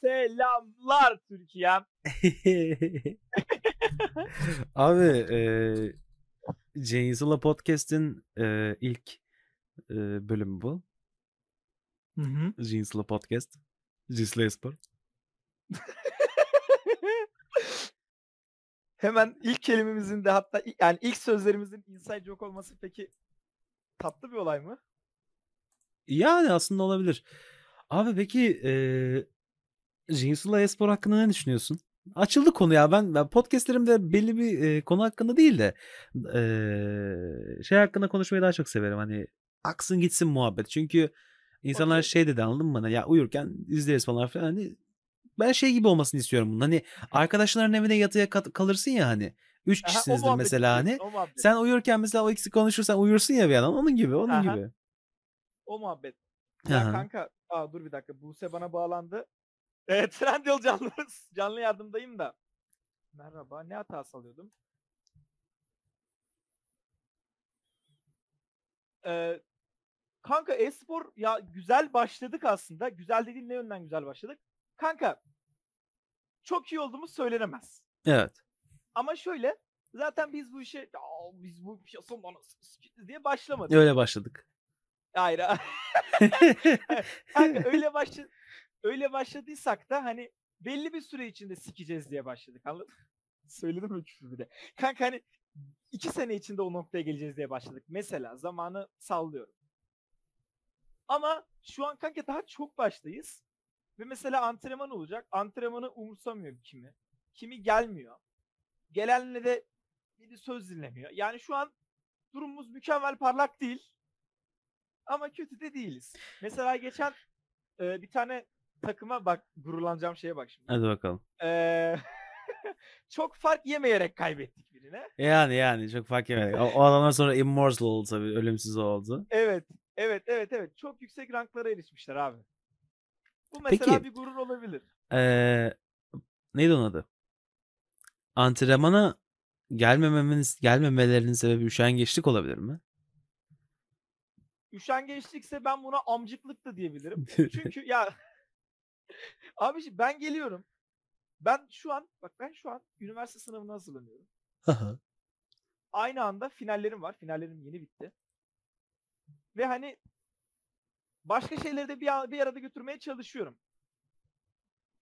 Selamlar Türkiye'm. Abi e, Janes'la Podcast'in e, ilk e, bölümü bu. Hı hı. Janes'la Podcast. Janes'la Espor. Hemen ilk kelimemizin de hatta yani ilk sözlerimizin inside joke olması peki tatlı bir olay mı? Yani aslında olabilir. Abi peki e, Janes'la Espor hakkında ne düşünüyorsun? Açıldı konu ya. Ben, ben podcastlerimde belli bir e, konu hakkında değil de e, şey hakkında konuşmayı daha çok severim. Hani aksın gitsin muhabbet. Çünkü insanlar Okey. şey dedi anladın mı bana? Ya uyurken izleriz falan filan. Hani ben şey gibi olmasını istiyorum bunun. Hani arkadaşların evine yatıya kalırsın ya hani. Üç Aha, kişisinizdir mesela hani. Sen uyurken mesela o ikisi konuşursan uyursun ya bir adam. Onun gibi, onun Aha. gibi. O muhabbet. Ya Aha. kanka aa dur bir dakika Buse bana bağlandı. Evet Trendyol canlı, canlı yardımdayım da. Merhaba ne hatası alıyordum? Ee, kanka e-spor ya güzel başladık aslında. Güzel dediğim ne yönden güzel başladık? Kanka çok iyi olduğumuz söylenemez. Evet. Ama şöyle zaten biz bu işe "Ya biz bu piyasanın anasını sikeriz" diye başlamadık. Öyle başladık. Hayır. Kanka öyle başla öyle başladıysak da hani belli bir süre içinde sikeceğiz diye başladık. Anladın mı? Söyledim mi küfür bir de. Kanka hani iki sene içinde o noktaya geleceğiz diye başladık. Mesela zamanı sallıyorum. Ama şu an kanka daha çok baştayız. Ve mesela antrenman olacak. Antrenmanı umursamıyor kimi. Kimi gelmiyor. Gelenle de bir söz dinlemiyor. Yani şu an durumumuz mükemmel parlak değil. Ama kötü de değiliz. Mesela geçen e, bir tane takıma bak gururlanacağım şeye bak şimdi. Hadi bakalım. E, çok fark yemeyerek kaybettik birine. Yani yani çok fark yemedik. O, o adamlar sonra immortal oldu tabii. Ölümsüz oldu. Evet. Evet evet evet. Çok yüksek ranklara erişmişler abi. Bu mesela Peki. bir gurur olabilir. Ee, neydi onun adı? Antrenmana gelmememiz, gelmemelerinin sebebi üşengeçlik olabilir mi? Üşengeçlikse ben buna amcıklık da diyebilirim. Çünkü ya abi şimdi ben geliyorum. Ben şu an bak ben şu an üniversite sınavına hazırlanıyorum. Aynı anda finallerim var. Finallerim yeni bitti. Ve hani başka şeyleri de bir, bir arada götürmeye çalışıyorum.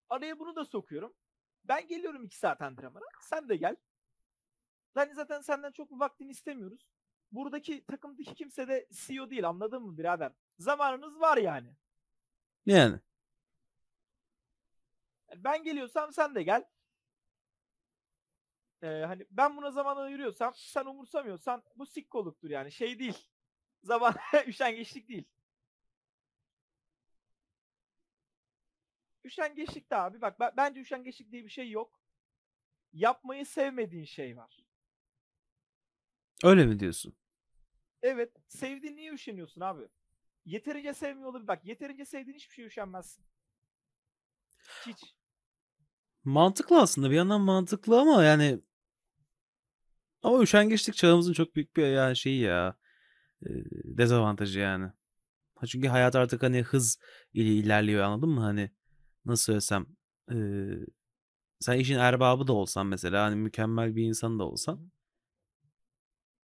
Araya bunu da sokuyorum. Ben geliyorum iki saat antrenmana. Sen de gel. Hani zaten senden çok bir vaktini istemiyoruz. Buradaki takımdaki kimse de CEO değil anladın mı birader? Zamanınız var yani. yani. Yani Ben geliyorsam sen de gel. Ee, hani ben buna zaman ayırıyorsam sen umursamıyorsan bu sikkoluktur yani şey değil. Zaman üşengeçlik değil. Üşengeçlik de abi bak ben- bence üşengeçlik diye bir şey yok. Yapmayı sevmediğin şey var. Öyle mi diyorsun? Evet sevdiğin niye üşeniyorsun abi? Yeterince sevmiyor olabilir. Bak yeterince sevdiğin hiçbir şey üşenmezsin. Hiç. Mantıklı aslında. Bir yandan mantıklı ama yani ama üşengeçlik çağımızın çok büyük bir yani şeyi ya. dezavantajı yani. Çünkü hayat artık hani hız ile ilerliyor anladın mı? Hani nasıl söylesem e, sen işin erbabı da olsan mesela hani mükemmel bir insan da olsan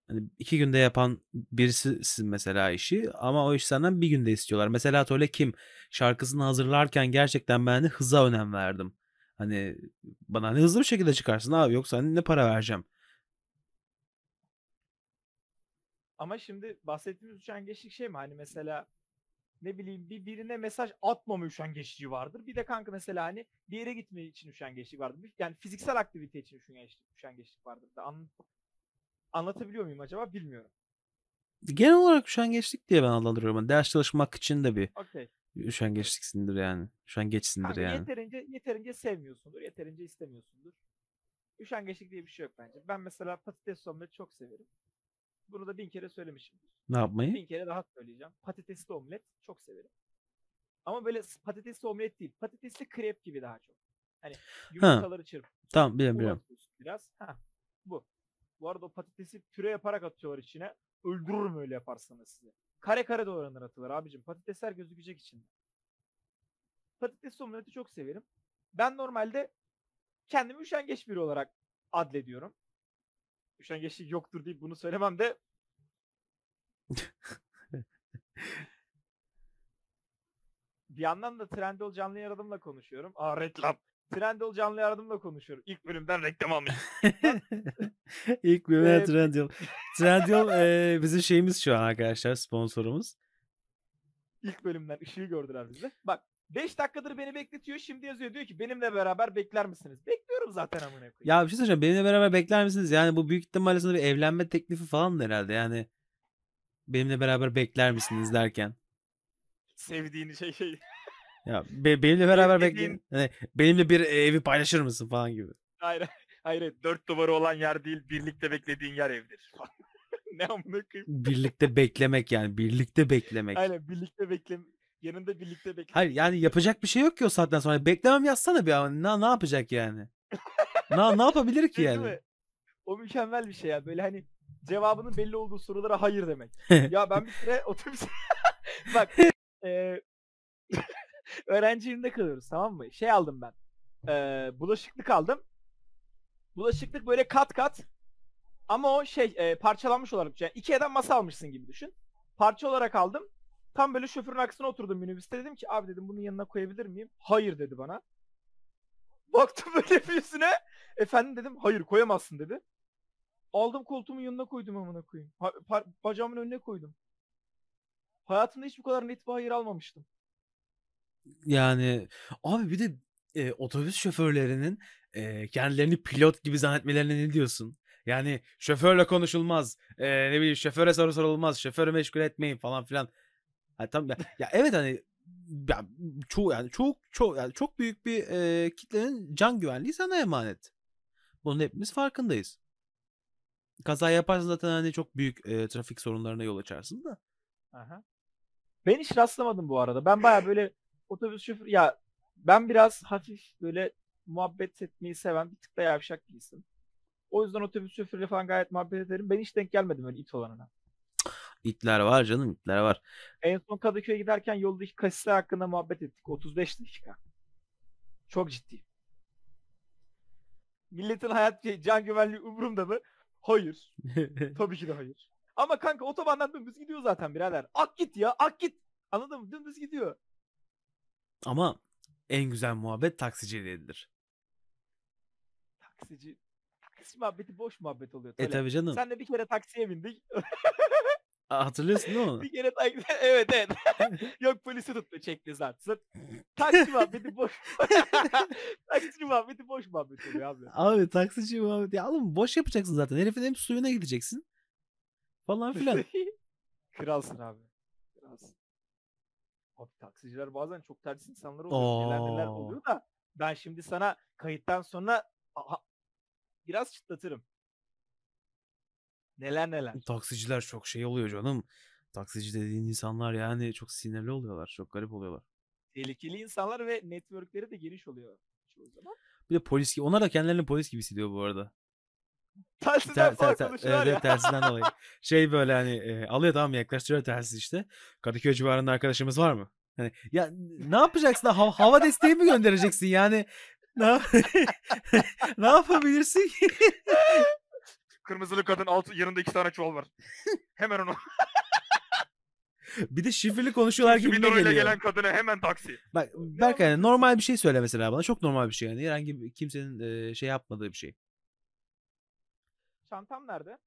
hani iki günde yapan birisisin mesela işi ama o iş senden bir günde istiyorlar. Mesela Tole Kim şarkısını hazırlarken gerçekten ben hani hıza önem verdim. Hani bana hani hızlı bir şekilde çıkarsın abi yoksa hani ne para vereceğim. Ama şimdi bahsettiğimiz üşengeçlik şey mi? Hani mesela ne bileyim bir birine mesaj atmama üşengeçliği vardır. Bir de kanka mesela hani bir yere gitme için üşengeçlik vardır. Bir- Yani fiziksel aktivite için üşengeçlik, üşengeçlik vardır. Da An- anlatabiliyor muyum acaba bilmiyorum. Genel olarak üşengeçlik diye ben adlandırıyorum. Hani ders çalışmak için de bir Okey. üşengeçliksindir yani. Üşengeçsindir Kanka yani. yeterince yeterince sevmiyorsundur, yeterince istemiyorsundur. Üşengeçlik diye bir şey yok bence. Ben mesela patates omlet çok severim. Bunu da bin kere söylemişimdir. Ne yapmayı? Bin kere daha söyleyeceğim. Patatesli omlet çok severim. Ama böyle patatesli omlet değil. Patatesli krep gibi daha çok. Hani yumurtaları çırp. Tamam biliyorum biliyorum. biraz. Ha, bu. Bu arada o patatesi püre yaparak atıyorlar içine. Öldürürüm öyle yaparsanız size. Kare kare doğranır atılır abicim. Patatesler gözükecek içinde. patates omeleti çok severim. Ben normalde kendimi üşengeç biri olarak adlediyorum. Üşengeçlik yoktur deyip bunu söylemem de bir yandan da Trendyol canlı yaradımla konuşuyorum. Aa reklam. Trendyol canlı yaradımla konuşuyorum. İlk bölümden reklam almış. İlk bölümde Ee, Trendyol. Trendyol e, bizim şeyimiz şu an arkadaşlar sponsorumuz. İlk bölümden ışığı gördüler bizi. Bak 5 dakikadır beni bekletiyor. Şimdi yazıyor diyor ki benimle beraber bekler misiniz? Bekliyorum zaten amına koyayım. Ya bir şey söyleyeceğim. Benimle beraber bekler misiniz? Yani bu büyük ihtimalle sana bir evlenme teklifi falan herhalde. Yani benimle beraber bekler misiniz derken. Sevdiğini şey şey. Ya be- benimle beraber dediğin- bekle. Hani benimle bir evi paylaşır mısın falan gibi. Hayır hayır dört duvarı olan yer değil birlikte beklediğin yer evdir. ne amına koyayım. Birlikte beklemek yani. Birlikte beklemek. Aynen birlikte bekle yanında birlikte bekle. Hayır yani yapacak bir şey yok ki o saatten sonra. Beklemem yazsana bir an. Ne, ne yapacak yani? ne, ne yapabilir ki yani? mi? O mükemmel bir şey ya. Böyle hani cevabının belli olduğu sorulara hayır demek. ya ben bir kere otobüs... Bak e... öğrenci evinde kalıyoruz tamam mı? Şey aldım ben. E... Bulaşıklık aldım. Bulaşıklık böyle kat kat. Ama o şey e, parçalanmış olarak. Yani Ikea'dan masa almışsın gibi düşün. Parça olarak aldım. Tam böyle şoförün arkasına oturdum minibüste. Dedim ki abi dedim bunun yanına koyabilir miyim? Hayır dedi bana. Baktım böyle bir yüzüne. Efendim dedim hayır koyamazsın dedi. Aldım koltuğumun yanına koydum amına koyayım. Ha, bacağımın önüne koydum. Hayatımda hiç bu kadar net bir hayır almamıştım. Yani abi bir de e, otobüs şoförlerinin e, kendilerini pilot gibi zannetmelerine ne diyorsun? Yani şoförle konuşulmaz. e, ne bileyim şoföre soru sorulmaz. Şoförü meşgul etmeyin falan filan. Ha, tamam ya, ya evet hani ya, çoğu yani çok çok yani çok büyük bir e, kitlenin can güvenliği sana emanet. Bunun hepimiz farkındayız. Kaza yaparsan zaten hani çok büyük e, trafik sorunlarına yol açarsın da. Aha. Ben hiç rastlamadım bu arada. Ben baya böyle otobüs şoförü ya ben biraz hafif böyle muhabbet etmeyi seven bir tık da yavşak bir isim. O yüzden otobüs şoförüyle falan gayet muhabbet ederim. Ben hiç denk gelmedim öyle it olanına. İtler var canım itler var. En son Kadıköy'e giderken yoldaki kasisler hakkında muhabbet ettik. 35 dakika. Çok ciddi. Milletin hayat şey, can güvenliği umurumda mı? Hayır. Tabii ki de hayır. Ama kanka otobandan dümdüz gidiyor zaten birader. Ak git ya ak git. Anladın mı? Dümdüz gidiyor. Ama en güzel muhabbet taksicileridir. Taksici. Taksi muhabbeti boş muhabbet oluyor. E Talep. tabii canım. Sen de bir kere taksiye bindik. Hatırlıyorsun değil mi? bir kere taksi... evet evet. Yok polisi tuttu çekti zaten. Taksi muhabbeti boş. taksi muhabbeti boş muhabbet oluyor abi. Abi taksici muhabbet. Ya oğlum boş yapacaksın zaten. Herifin hem suyuna gideceksin. Falan filan. Kralsın abi. Abi taksiciler bazen çok ters insanlar oluyor. Neler neler oluyor da ben şimdi sana kayıttan sonra aha, biraz çıtlatırım. Neler neler. Taksiciler çok şey oluyor canım. Taksici dediğin insanlar yani çok sinirli oluyorlar. Çok garip oluyorlar. Tehlikeli insanlar ve networkleri de geniş oluyor çoğu zaman. Bir de polis gibi. Onlar da kendilerini polis gibi hissediyor bu arada. Telsizden Ter, ter, ter, evet, ya. tersinden dolayı. Şey böyle hani e, alıyor tamam yaklaştırıyor telsiz işte. Kadıköy civarında arkadaşımız var mı? Hani ya ne yapacaksın? Ha- hava desteği mi göndereceksin? Yani ne, ne yapabilirsin ki? Kırmızılı kadın altı yanında iki tane çuval var. hemen onu. Bir de şifreli konuşuyorlar gibi geliyor. gelen kadına hemen taksi. Bak Berk yani normal bir şey söyle mesela bana. Çok normal bir şey yani. Herhangi bir kimsenin e, şey yapmadığı bir şey. Çantam nerede?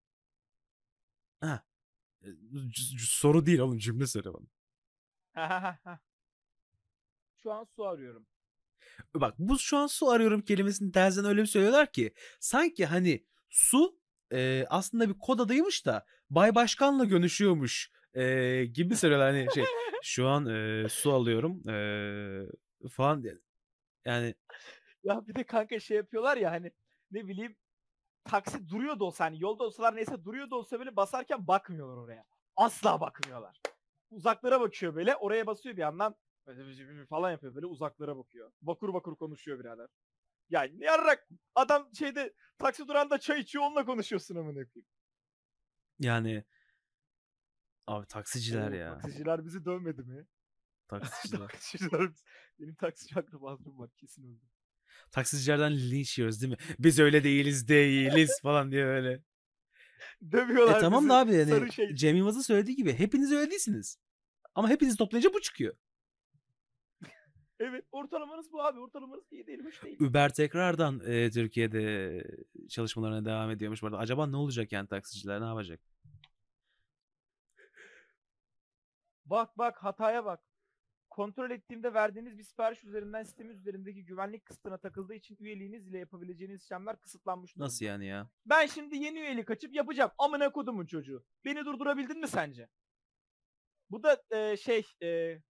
E, c- c- soru değil oğlum cümle söyle bana. Şu an su arıyorum. Bak bu şu an su arıyorum kelimesini tersten öyle bir söylüyorlar ki sanki hani su e, aslında bir kod adıymış da Bay Başkan'la görüşüyormuş e, gibi söylüyorlar hani şey şu an e, su alıyorum e, falan diye. yani Ya bir de kanka şey yapıyorlar ya hani ne bileyim taksi duruyor da olsa hani yolda olsalar neyse duruyor da olsa böyle basarken bakmıyorlar oraya. Asla bakmıyorlar. Uzaklara bakıyor böyle oraya basıyor bir yandan böyle falan yapıyor böyle uzaklara bakıyor. Bakur bakur konuşuyor birader. Ya ne yarrak adam şeyde taksi durağında çay içiyor onunla konuşuyorsun amına koyayım. yani abi taksiciler Oo, ya. Taksiciler bizi dövmedi mi? Taksiciler. Taksiciler. Benim taksici akrabam var kesin öldü. Taksicilerden linç yiyoruz değil mi? Biz öyle değiliz değiliz falan diye öyle. Dövüyorlar E tamam da abi yani şey. Cem Yılmaz'ın söylediği gibi hepiniz öyle değilsiniz. Ama hepinizi toplayınca bu çıkıyor. Evet ortalamanız bu abi. Ortalamanız iyi değil. Hoş değil. Uber tekrardan e, Türkiye'de çalışmalarına devam ediyormuş. Bu arada acaba ne olacak yani taksiciler ne yapacak? Bak bak hataya bak. Kontrol ettiğimde verdiğiniz bir sipariş üzerinden sistemi üzerindeki güvenlik kısıtına takıldığı için üyeliğiniz ile yapabileceğiniz işlemler kısıtlanmış durumda. Nasıl yani ya? Ben şimdi yeni üyelik açıp yapacağım. Amına kodumun çocuğu. Beni durdurabildin mi sence? Bu da e, şey e,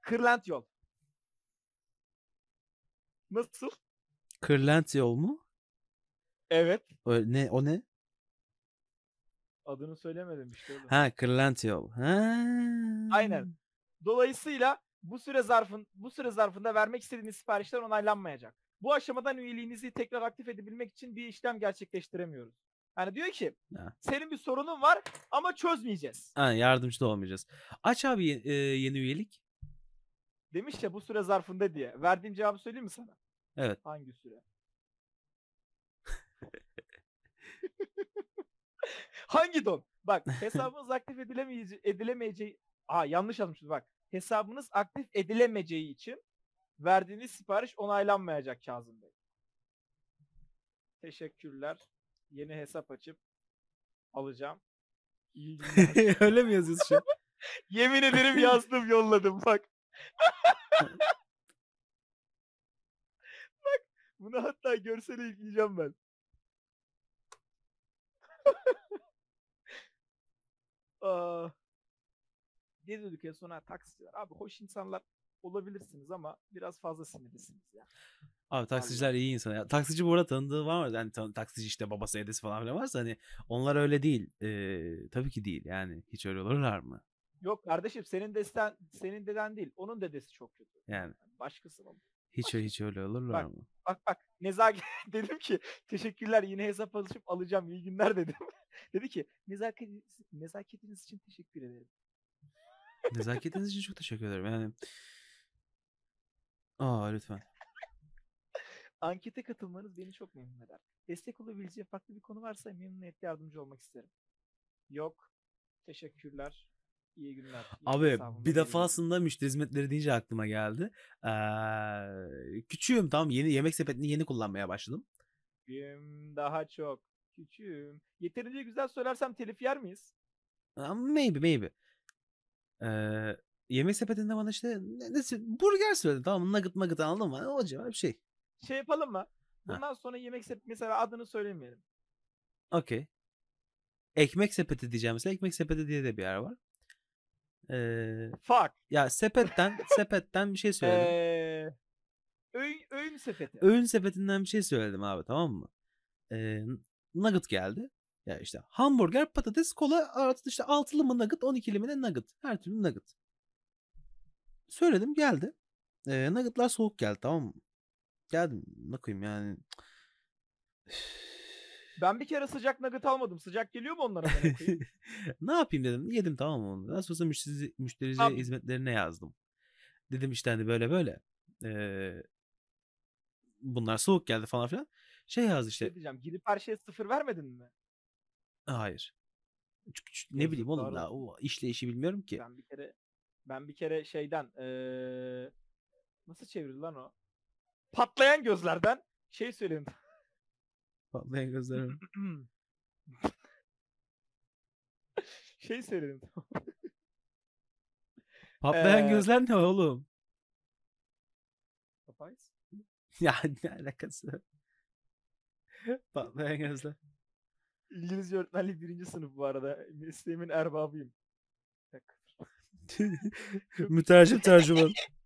kırlent yol. Nasıl? Kırlent yol mu? Evet. O ne o ne? Adını söylemedim işte oğlum. Ha Kırlent yol. Ha. Aynen. Dolayısıyla bu süre zarfın bu süre zarfında vermek istediğiniz siparişler onaylanmayacak. Bu aşamadan üyeliğinizi tekrar aktif edebilmek için bir işlem gerçekleştiremiyoruz. Yani diyor ki Ha. senin bir sorunun var ama çözmeyeceğiz. Ha, yardımcı da olmayacağız. Aç abi e, yeni üyelik. Demiş ya bu süre zarfında diye. Verdiğim cevabı söyleyeyim mi sana? Evet. Hangi süre? Hangi don? Bak hesabınız aktif edilemeyeceği, edilemeyeceği... Aa yanlış yazmışız bak. Hesabınız aktif edilemeyeceği için verdiğiniz sipariş onaylanmayacak Kazım Bey. Teşekkürler. Yeni hesap açıp alacağım. Öyle mi yazıyorsun şu an? Yemin ederim yazdım yolladım bak. bak bunu hatta görsele yükleyeceğim ben. Aa, ne dedik en sona taksiciler. Abi hoş insanlar olabilirsiniz ama biraz fazla sinirlisiniz ya. Abi taksiciler iyi insan. Ya, taksici bu arada tanıdığı var mı? Yani tan- taksici işte babası edesi falan filan varsa hani onlar öyle değil. Ee, tabii ki değil. Yani hiç öyle olurlar mı? Yok kardeşim senin desten senin deden değil. Onun dedesi çok kötü. Yani Başkası mı? hiç hiç öyle olurlar mı? Bak bak nezaket dedim ki teşekkürler yine hesap açıp alacağım iyi günler dedim. Dedi ki nezaketiniz, nezaketiniz için teşekkür ederim. Nezaketiniz için çok teşekkür ederim. Yani Aa lütfen. Ankete katılmanız beni çok memnun eder. Destek olabileceği farklı bir konu varsa memnuniyetle yardımcı olmak isterim. Yok. Teşekkürler. İyi günler. Yine Abi bir defasında müşteri hizmetleri deyince aklıma geldi. Ee, küçüğüm tamam yeni yemek sepetini yeni kullanmaya başladım. döneyim. Daha çok. Küçüğüm. Yeterince güzel söylersem telif yer miyiz? Maybe maybe. Ee, yemek sepetinde bana işte ne, ne- burger söyledi tamam mı? Nugget nugget anladın mı? O civar bir şey. Şey yapalım mı? Bundan sonra yemek sepet mesela adını söylemeyelim. Okey. Ekmek sepeti diyeceğim mesela. Ekmek sepeti diye de bir yer var. Ee, Fuck. ya sepetten sepetten bir şey söyledim. Ee, öğün, öğün sepeti. Öğün sepetinden bir şey söyledim abi tamam mı? Ee, nugget geldi. Ya işte hamburger, patates, kola artı işte altılı mı nugget, 12'li mi ne nugget. Her türlü nugget. Söyledim geldi. Ee, nuggetlar soğuk geldi tamam mı? Geldim ne koyayım yani. Ben bir kere sıcak nugget almadım. Sıcak geliyor mu onlara? ne yapayım dedim. Yedim tamam mı onu. Daha sonra müşteri, müşterici Tamam. hizmetlerine yazdım. Dedim işte hani böyle böyle. Ee, bunlar soğuk geldi falan filan. Şey yazdı işte. Şey diyeceğim. Gidip her şeye sıfır vermedin mi? Hayır. Çünkü- çünkü ne bileyim oğlum daha o işleyişi bilmiyorum ki. Ben bir kere ben bir kere şeyden eee nasıl çevirdi lan o? Patlayan gözlerden şey söyledim. Patlayan gözlerim. şey söyledim. Patlayan Ee, gözler ne oğlum? Papayız. Ya ne alakası? Patlayan gözler. İngilizce öğretmenliği birinci sınıf bu arada. Mesleğimin erbabıyım. Mütercim tercüman.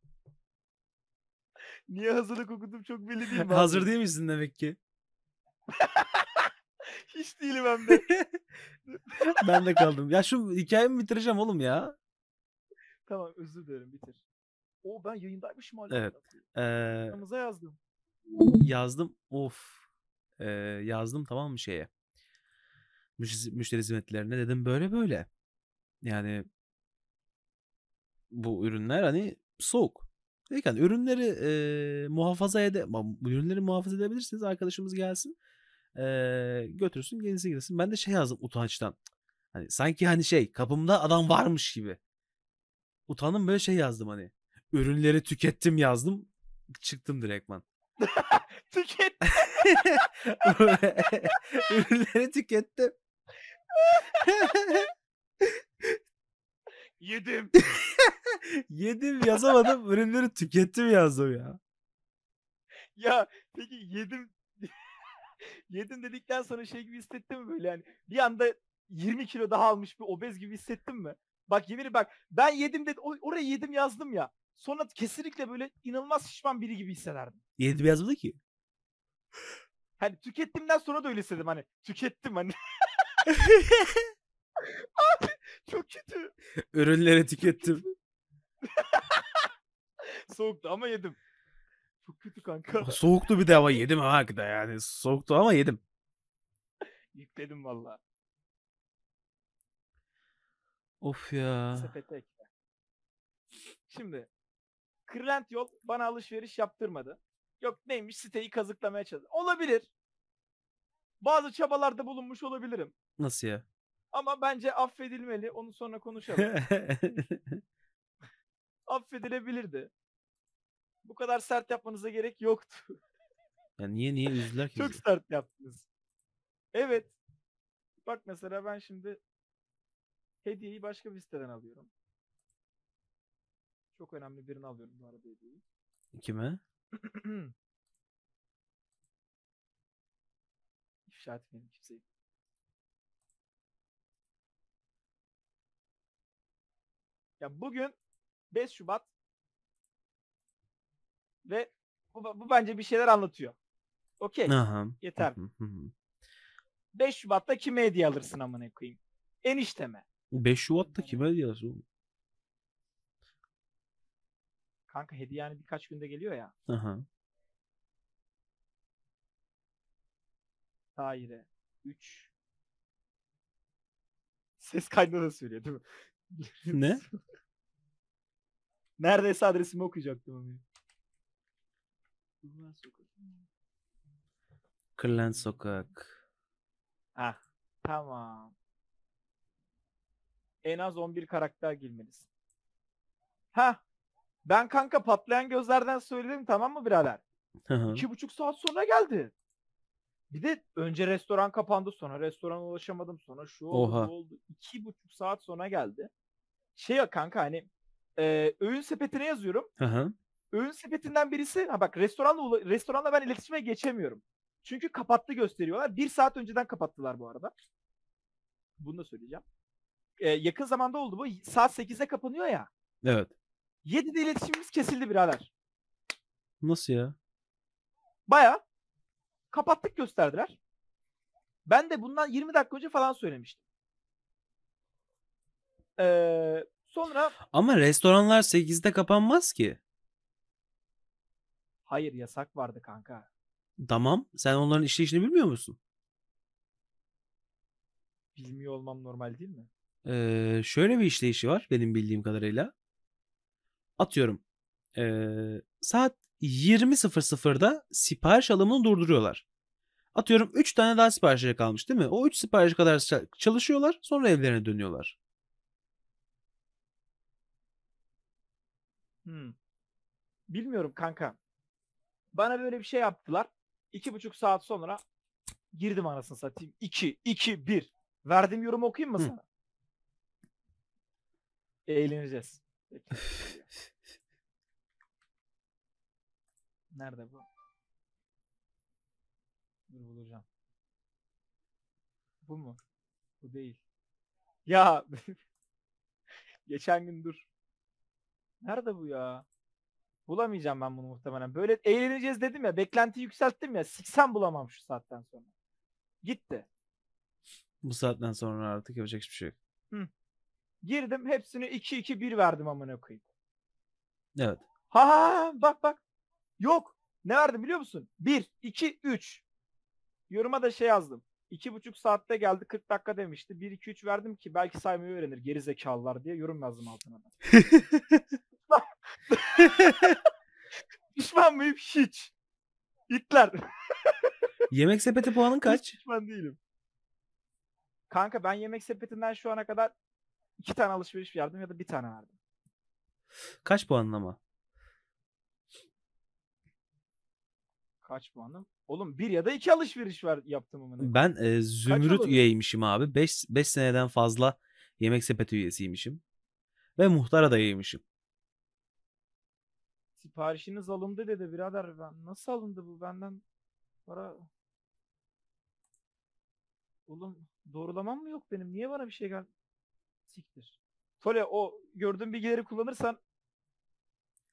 Niye hazırlık okudum çok belli değil mi? Hazır değil misin demek ki? Hiç değilim hem de. ben de kaldım. Ya şu hikayemi bitireceğim oğlum ya. tamam özür dilerim bitir. O ben yayındaymışım hala. Evet. Ee, yazdım. yazdım. Of. Ee, yazdım tamam mı şeye? Müşteri, müşteri hizmetlerine dedim böyle böyle. Yani bu ürünler hani soğuk. Dedik hani ürünleri e, muhafaza ede bu ürünleri muhafaza edebilirsiniz. Arkadaşımız gelsin. E, götürsün gelisi girsin. Ben de şey yazdım utançtan. Hani sanki hani şey kapımda adam varmış gibi. Utandım böyle şey yazdım hani. Ürünleri tükettim yazdım. Çıktım direktman. Tüket. Ürünleri tükettim. Yedim. Yedim yazamadım. Ürünleri tükettim yazdım ya. ya peki yedim. yedim dedikten sonra şey gibi hissettin mi böyle yani bir anda 20 kilo daha almış bir obez gibi hissettin mi? Bak yemin bak ben yedim dedi oraya yedim yazdım ya. Sonra kesinlikle böyle inanılmaz şişman biri gibi hissederdim. Yedim yazmadı ki. Hani tükettimden sonra da öyle hissettim hani tükettim hani. Abi çok kötü. Ürünleri tükettim. Soğuktu ama yedim. Çok kötü kanka. Soğuktu bir de ama yedim ha hakikaten yani. Soğuktu ama yedim. Yükledim valla. Of ya. Sepete ekle. Şimdi Kırlent yol bana alışveriş yaptırmadı. Yok neymiş siteyi kazıklamaya çalıştı. Olabilir. Bazı çabalarda bulunmuş olabilirim. Nasıl ya? Ama bence affedilmeli. Onu sonra konuşalım. Affedilebilirdi. Bu kadar sert yapmanıza gerek yoktu. ya niye niye üzdüler ki Çok bizi? sert yaptınız. Evet. Bak mesela ben şimdi hediyeyi başka bir siteden alıyorum. Çok önemli birini alıyorum bu arada hediyeyi. Kime? İfşa etmeyelim kimseyi. Ya bugün 5 Şubat ve bu, bu bence bir şeyler anlatıyor. Okey. Yeter. Hı hı hı. 5 Şubat'ta kime hediye alırsın amına koyayım? Enişteme. 5 Şubat'ta kime hediye oğlum? Kanka hediye yani birkaç günde geliyor ya. Aha. Daire. 3. Ses kaydında da söylüyor değil mi? Ne? Neredeyse adresimi okuyacaktım onu. Kırlent Sokak. Ah, tamam. En az 11 karakter girmelisin. Ha, ben kanka patlayan gözlerden söyledim tamam mı birader? İki buçuk saat sonra geldi. Bir de önce restoran kapandı sonra restorana ulaşamadım sonra şu oldu Oha. oldu. İki buçuk saat sonra geldi. Şey ya kanka hani e, öğün sepetine yazıyorum. Hı hı. Öğün sepetinden birisi ha bak restoranla restoranla ben iletişime geçemiyorum. Çünkü kapattı gösteriyorlar. Bir saat önceden kapattılar bu arada. Bunu da söyleyeceğim. E, yakın zamanda oldu bu. Saat 8'de kapanıyor ya. Evet. 7'de iletişimimiz kesildi birader. Nasıl ya? Baya kapattık gösterdiler. Ben de bundan 20 dakika önce falan söylemiştim. Ee, sonra Ama restoranlar 8'de kapanmaz ki. hayır yasak vardı kanka. Tamam. Sen onların işleyişini bilmiyor musun? Bilmiyor olmam normal değil mi? Ee, şöyle bir işleyişi var benim bildiğim kadarıyla. Atıyorum. ee, saat 20.00'da sipariş alımını durduruyorlar. Atıyorum 3 tane daha siparişe kalmış değil mi? O 3 sipariş kadar ça- çalışıyorlar sonra evlerine dönüyorlar. Hmm. Bilmiyorum kanka. Bana böyle bir şey yaptılar. İki buçuk saat sonra girdim anasını satayım. 2, 2, 1. Verdiğim yorumu okuyayım mı Hı. sana? Eğleneceğiz. Nerede bu? Dur bulacağım. Bu mu? Bu değil. Ya geçen gün dur. Nerede bu ya? Bulamayacağım ben bunu muhtemelen. Böyle eğleneceğiz dedim ya. Beklenti yükselttim ya. Siksen bulamam şu saatten sonra. Gitti. Bu saatten sonra artık yapacak hiçbir şey yok. Girdim hepsini 2-2-1 verdim amına koyayım. Evet. Ha ha ha, bak bak. Yok. Ne verdim biliyor musun? 1, 2, 3. Yoruma da şey yazdım. İki buçuk saatte geldi 40 dakika demişti. 1 2 3 verdim ki belki saymayı öğrenir geri zekalılar diye yorum yazdım altına da. Pişman mıyım? Hiç. İtler. Yemek sepeti puanın Hiç kaç? pişman değilim. Kanka ben yemek sepetinden şu ana kadar iki tane alışveriş verdim ya da bir tane verdim. Kaç puanın ama? Kaç puanım? Oğlum bir ya da iki alışveriş ver, yaptım amına. Ben e, Zümrüt üyeymişim abi. 5 5 seneden fazla yemek sepeti üyesiymişim. Ve muhtar adayıymışım. Siparişiniz alındı dedi birader. Ben nasıl alındı bu benden para Oğlum doğrulamam mı yok benim? Niye bana bir şey gel? Siktir. Tole o gördüğün bilgileri kullanırsan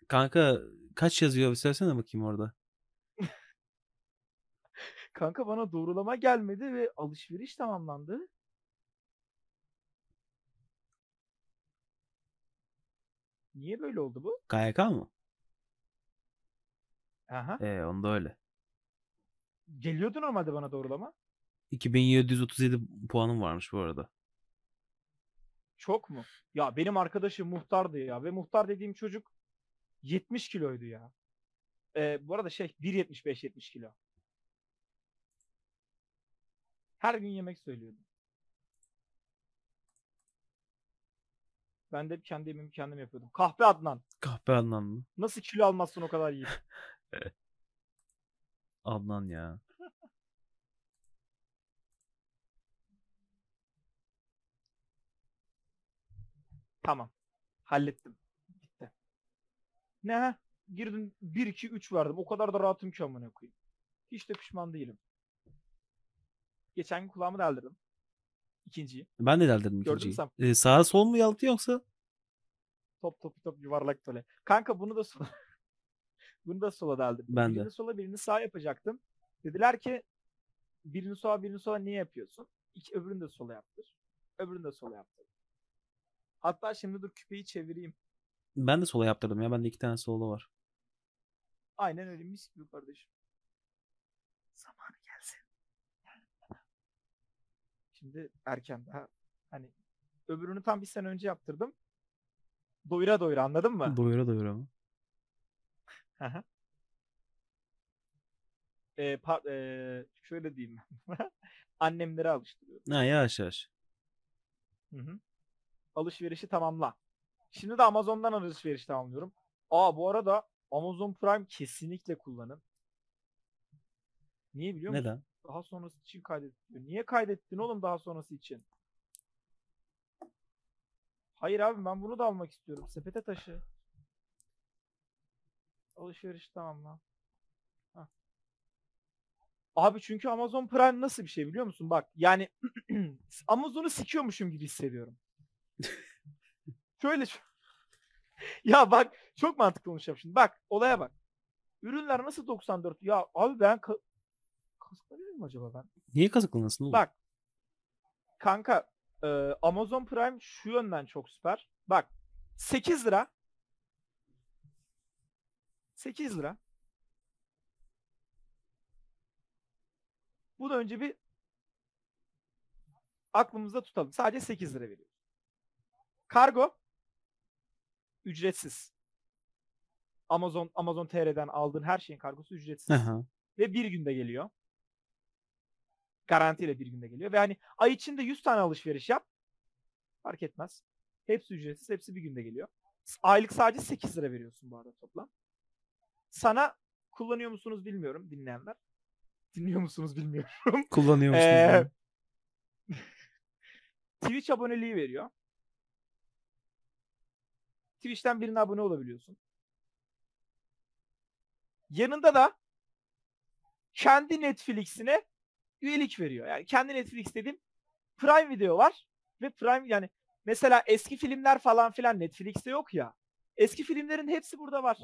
Kanka kaç yazıyor söylesene bakayım orada. kanka bana doğrulama gelmedi ve alışveriş tamamlandı. Niye böyle oldu bu? KYK mı? Aha. E onda öyle. Geliyordu normalde bana doğrulama. 2737 puanım varmış bu arada. Çok mu? Ya benim arkadaşım muhtardı ya ve muhtar dediğim çocuk 70 kiloydu ya. Ee, bu arada şey 1.75-70 kilo. Her gün yemek söylüyordu. Ben de kendi yemeğimi kendim yapıyordum. Kahpe Adnan. Kahpe Adnan mı? Nasıl kilo almazsın o kadar yiyip? Adnan ya. Tamam. Hallettim. Bitti. Ne ha? Girdim 1 2 3 verdim. O kadar da rahatım ki amına koyayım. Hiç de pişman değilim. Geçen gün kulağımı deldirdim. İkinciyi. Ben de deldirdim Gördün mü ikinciyi. sen? E, sağa sol mu yalıtı yoksa? Top top top yuvarlak böyle. Kanka bunu da sola. Bunu da sola deldirdim. Ben de. birini sola birini sağ yapacaktım. Dediler ki birini sola birini sola niye yapıyorsun? İki, öbürünü de sola yaptır. Öbürünü de sola yaptır. Hatta şimdi dur küpeyi çevireyim. Ben de sola yaptırdım ya. Bende iki tane solu var. Aynen öyle mis gibi kardeşim. Zamanı gelsin. Şimdi erken daha. Hani öbürünü tam bir sene önce yaptırdım. Doyura doyura anladın mı? Doyura doyura mı? Hı hı. Ee, par- ee, şöyle diyeyim. Annemlere alıştırıyorum. Ha yavaş yavaş. Hı hı. Alışverişi tamamla. Şimdi de Amazon'dan alışveriş tamamlıyorum. Aa bu arada Amazon Prime kesinlikle kullanın. Niye biliyor musun? Neden? Daha sonrası için kaydettin. Niye kaydettin oğlum daha sonrası için? Hayır abi ben bunu da almak istiyorum. Sepete taşı. Alışveriş tamamla. Hah. Abi çünkü Amazon Prime nasıl bir şey biliyor musun? Bak yani Amazon'u sikiyormuşum gibi hissediyorum. Şöyle şu- ya bak çok mantıklı konuşacağım şimdi. Bak olaya bak. Ürünler nasıl 94? Ya abi ben ka- kazıklanıyor muyum acaba ben? Niye kazıklanırsın oğlum? Bak. Kanka e, Amazon Prime şu yönden çok süper. Bak 8 lira 8 lira. Bu da önce bir aklımızda tutalım. Sadece 8 lira veriyor. Kargo ücretsiz. Amazon Amazon TR'den aldığın her şeyin kargosu ücretsiz. Aha. Ve bir günde geliyor. Garantiyle bir günde geliyor. Ve hani ay içinde 100 tane alışveriş yap. Fark etmez. Hepsi ücretsiz. Hepsi bir günde geliyor. Aylık sadece 8 lira veriyorsun bu arada toplam. Sana kullanıyor musunuz bilmiyorum dinleyenler. Dinliyor musunuz bilmiyorum. Kullanıyor musun? Ee, Twitch aboneliği veriyor. Twitch'ten birine abone olabiliyorsun. Yanında da kendi Netflix'ine üyelik veriyor. Yani kendi Netflix dediğim Prime Video var ve Prime yani mesela eski filmler falan filan Netflix'te yok ya. Eski filmlerin hepsi burada var.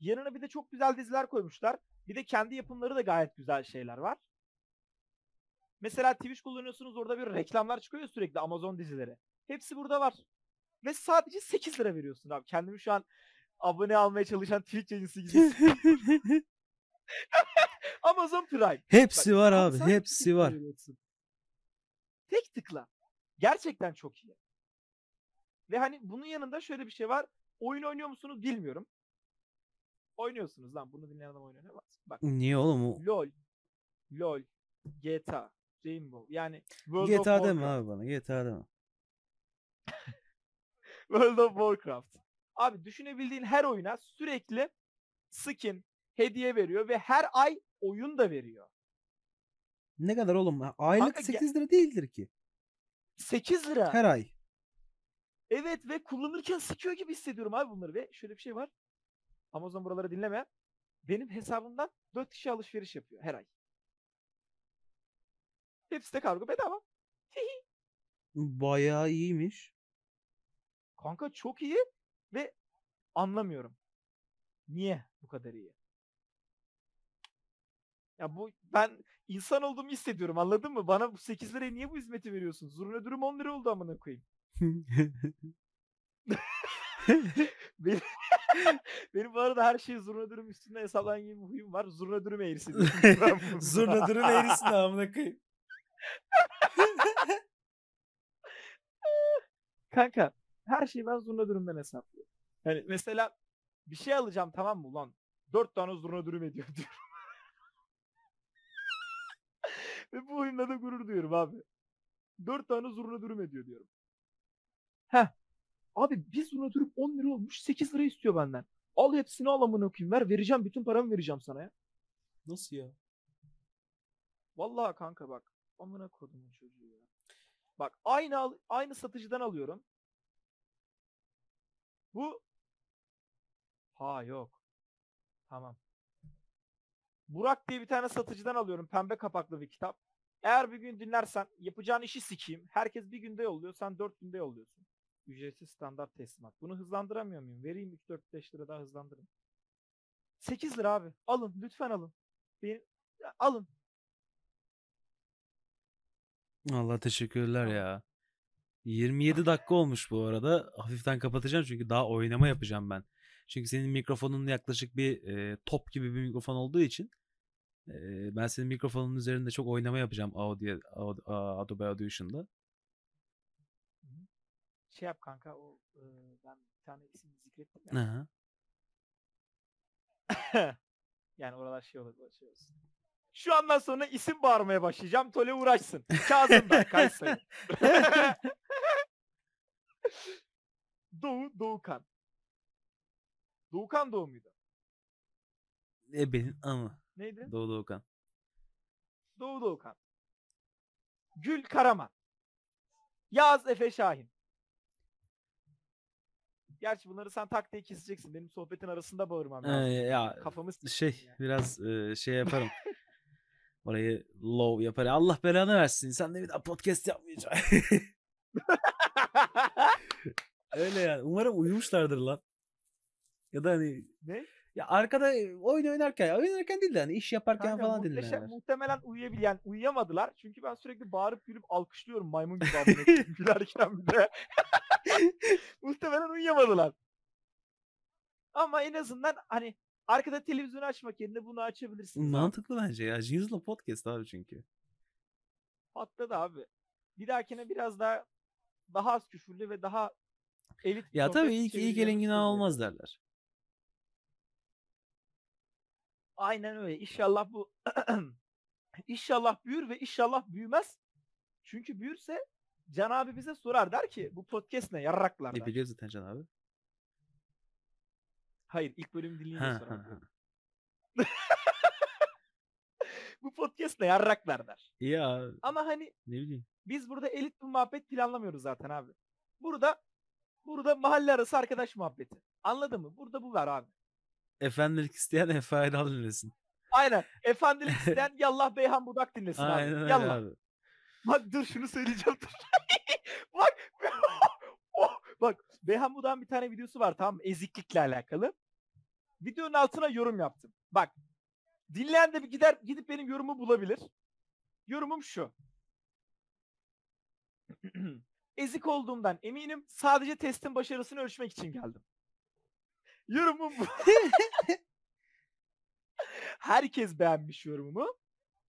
Yanına bir de çok güzel diziler koymuşlar. Bir de kendi yapımları da gayet güzel şeyler var. Mesela Twitch kullanıyorsunuz orada bir reklamlar çıkıyor sürekli Amazon dizileri. Hepsi burada var. Ve sadece 8 lira veriyorsun abi. Kendimi şu an abone almaya çalışan Twitch yayıncısı gibi. Amazon Prime. Hepsi Bak, var abi. Hepsi var. tıklayabiliyorsun. Tek tıkla. Gerçekten çok iyi. Ve hani bunun yanında şöyle bir şey var. Oyun oynuyor musunuz bilmiyorum. Oynuyorsunuz lan. Bunu dinleyen adam oyun oynamaz. Bak. Niye oğlum o? LOL. LOL. GTA. Rainbow. Yani World of GTA deme Warcraft. abi bana. GTA deme. World of Warcraft. Abi düşünebildiğin her oyuna sürekli skin, hediye veriyor ve her ay oyun da veriyor. Ne kadar oğlum? Aylık Kanka ge- 8 lira değildir ki. 8 lira. Her ay. Evet ve kullanırken sıkıyor gibi hissediyorum abi bunları ve şöyle bir şey var. Amazon buraları dinleme. Benim hesabımdan 4 kişi alışveriş yapıyor her ay. Hepsi de kargo bedava. Bayağı iyiymiş. Kanka çok iyi ve anlamıyorum. Niye bu kadar iyi? Ya bu ben insan olduğumu hissediyorum anladın mı? Bana bu 8 liraya niye bu hizmeti veriyorsun? Zurna dürüm 10 lira oldu amına koyayım. Benim, benim bu arada her şey zurna dürüm üstünde hesaplanan gibi bir huyum var. Zurna dürüm eğrisi. Zurna dürüm eğrisin amına koyayım. Kanka her şeyi ben zurna dürümden hesaplıyorum. Yani mesela bir şey alacağım tamam mı ulan? 4 tane zurna dürüm ediyor diyorum. Ve bu oyunda da gurur duyuyorum abi. 4 tane zurna dürüm ediyor diyorum. Heh. Abi bir zurna dürüm 10 lira olmuş 8 lira istiyor benden. Al hepsini al amına okuyayım ver vereceğim bütün paramı vereceğim sana ya. Nasıl ya? Vallahi kanka bak. Amına kodumun çocuğu ya. Bak aynı al- aynı satıcıdan alıyorum. Bu Ha yok. Tamam. Burak diye bir tane satıcıdan alıyorum. Pembe kapaklı bir kitap. Eğer bir gün dinlersen yapacağın işi sikeyim. Herkes bir günde yolluyor. Sen dört günde yolluyorsun. Ücretsiz standart teslimat. Bunu hızlandıramıyor muyum? Vereyim 3-4-5 lira daha hızlandırın. 8 lira abi. Alın. Lütfen alın. Benim... Alın. Allah teşekkürler ya. 27 dakika olmuş bu arada. Hafiften kapatacağım çünkü daha oynama yapacağım ben. Çünkü senin mikrofonun yaklaşık bir e, top gibi bir mikrofon olduğu için e, ben senin mikrofonun üzerinde çok oynama yapacağım Audio, Adobe Audition'da. Şey yap kanka o e, ben bir tane isim zikrettim ya. Aha. yani oralar şey olur şey olsun. Şu andan sonra isim bağırmaya başlayacağım. Tole uğraşsın. Kazım ben Kayseri. Doğu Doğukan. Doğukan Doğu muydu? E benim ama. Neydi? Doğu Doğukan. Doğu Doğukan. Gül Karaman. Yaz Efe Şahin. Gerçi bunları sen tak diye keseceksin. Benim sohbetin arasında bağırmam Ee, lazım. ya Kafamı s- şey ya. biraz e, şey yaparım. Orayı low yapar. Allah belanı versin. Sen de bir daha podcast yapmayacaksın. Öyle yani. Umarım uyumuşlardır lan. Ya da hani ne? Ya arkada oyun oynarken, oyun oynarken değil de hani iş yaparken Kanka, falan muhteşem- dinlerler. muhtemelen uyuyabilen uyuyamadılar. Çünkü ben sürekli bağırıp gülüp alkışlıyorum maymun gibi koyayım gülerken bir de. muhtemelen uyuyamadılar. Ama en azından hani arkada televizyonu açmak yerine bunu açabilirsiniz. abi. Mantıklı bence ya. Jinx'la podcast abi çünkü. Patladı abi. Bir dahakine biraz daha daha az küfürlü ve daha elit Ya tabii ilk, ilk elin çevireceğimiz günah olmaz derler. Aynen öyle. İnşallah bu inşallah büyür ve inşallah büyümez. Çünkü büyürse Can abi bize sorar der ki bu podcast ne yarraklar E biliyor zaten Can abi. Hayır ilk bölümü dinleyince sorar. bu podcast ne yarraklar der. Ya Ama hani ne bileyim. biz burada elit bir muhabbet planlamıyoruz zaten abi. Burada burada mahalle arası arkadaş muhabbeti. Anladın mı? Burada bu var abi. Efendilik isteyen Efe Aydal dinlesin. Aynen. Efendilik isteyen Yallah Beyhan Budak dinlesin Aynen abi. Yallah. abi. Bak dur şunu söyleyeceğim dur. bak. oh, bak Beyhan Budak'ın bir tane videosu var tamam? Eziklikle alakalı. Videonun altına yorum yaptım. Bak. Dinleyen de bir gider gidip benim yorumumu bulabilir. Yorumum şu. Ezik olduğumdan eminim. Sadece testin başarısını ölçmek için geldim. Yorumum bu. Herkes beğenmiş yorumumu.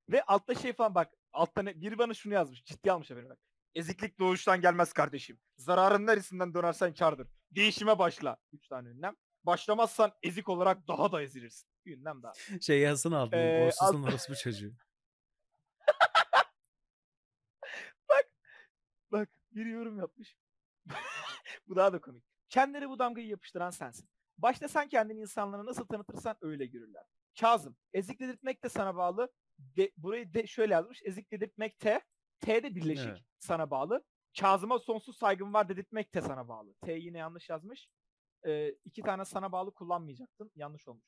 Ve altta şey falan bak. Altta ne, biri bana şunu yazmış. Ciddi almış haberi bak. Eziklik doğuştan gelmez kardeşim. Zararın neresinden dönersen kardır. Değişime başla. Üç tane ünlem. Başlamazsan ezik olarak daha da ezilirsin. Bir ünlem daha. Şey yazsana altına. Ee, Borsusuzun alt- orospu çocuğu. Bak biri yorum yapmış. bu daha da komik. Kendileri bu damgayı yapıştıran sensin. Başta sen kendini insanlara nasıl tanıtırsan öyle görürler. Kazım. Ezik dedirtmek de sana bağlı. De, burayı de şöyle yazmış. Ezik dedirtmek T. T de birleşik Evet. sana bağlı. Kazım'a sonsuz saygım var dedirtmek de sana bağlı. T yine yanlış yazmış. Ee, iki tane sana bağlı kullanmayacaktın. Yanlış olmuş.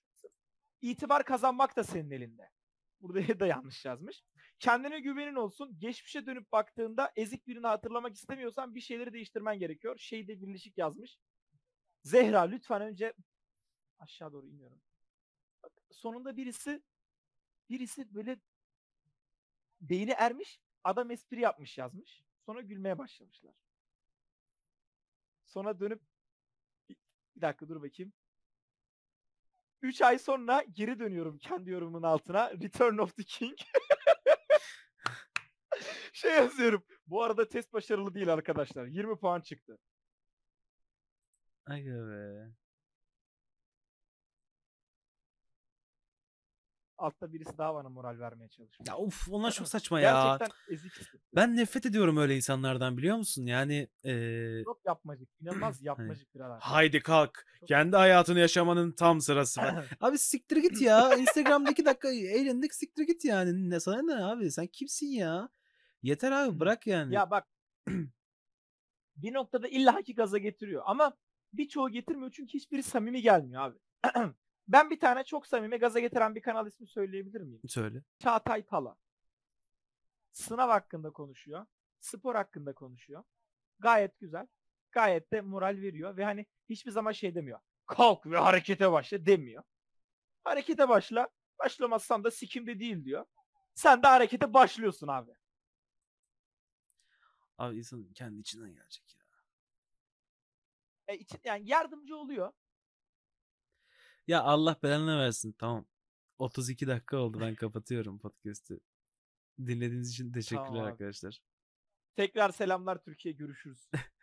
İtibar kazanmak da senin elinde. Burada da yanlış yazmış. Kendine güvenin olsun. Geçmişe dönüp baktığında ezik birini hatırlamak istemiyorsan bir şeyleri değiştirmen gerekiyor. Şeyde birleşik yazmış. Zehra lütfen önce aşağı doğru iniyorum. Bak, sonunda birisi birisi böyle beyni ermiş. Adam espri yapmış yazmış. Sonra gülmeye başlamışlar. Sonra dönüp bir dakika dur bakayım. 3 ay sonra geri dönüyorum kendi yorumun altına. Return of the King. şey yazıyorum. Bu arada test başarılı değil arkadaşlar. 20 puan çıktı. Aga be. Altta birisi daha bana moral vermeye çalışıyor. Ya uf onlar çok saçma ya. Gerçekten ezik. Ben nefret ediyorum öyle insanlardan biliyor musun? Yani eee Çok yapmacık. İnanılmaz yapmacık birader. haydi kalk. Kendi hayatını yaşamanın tam sırası. Abi siktir git ya. Instagram'da iki dakika eğlendik siktir git yani. Ne sana ne abi? Sen kimsin ya? Yeter abi bırak yani. ya bak bir noktada illaki gaza getiriyor ama birçoğu getirmiyor çünkü hiçbiri samimi gelmiyor abi. ben bir tane çok samimi gaza getiren bir kanal ismi söyleyebilir miyim? Söyle. Çağatay Pala. Sınav hakkında konuşuyor. Spor hakkında konuşuyor. Gayet güzel. Gayet de moral veriyor ve hani hiçbir zaman şey demiyor. Kalk ve harekete başla demiyor. Harekete başla. Başlamazsan da sikimde değil diyor. Sen de harekete başlıyorsun abi. Abi insan kendi içinden gelecek ya. E, için, yani yardımcı oluyor. Ya Allah belanı versin. Tamam. 32 dakika oldu. Ben kapatıyorum podcast'i. Dinlediğiniz için teşekkürler Tamam arkadaşlar. Tekrar selamlar Türkiye görüşürüz.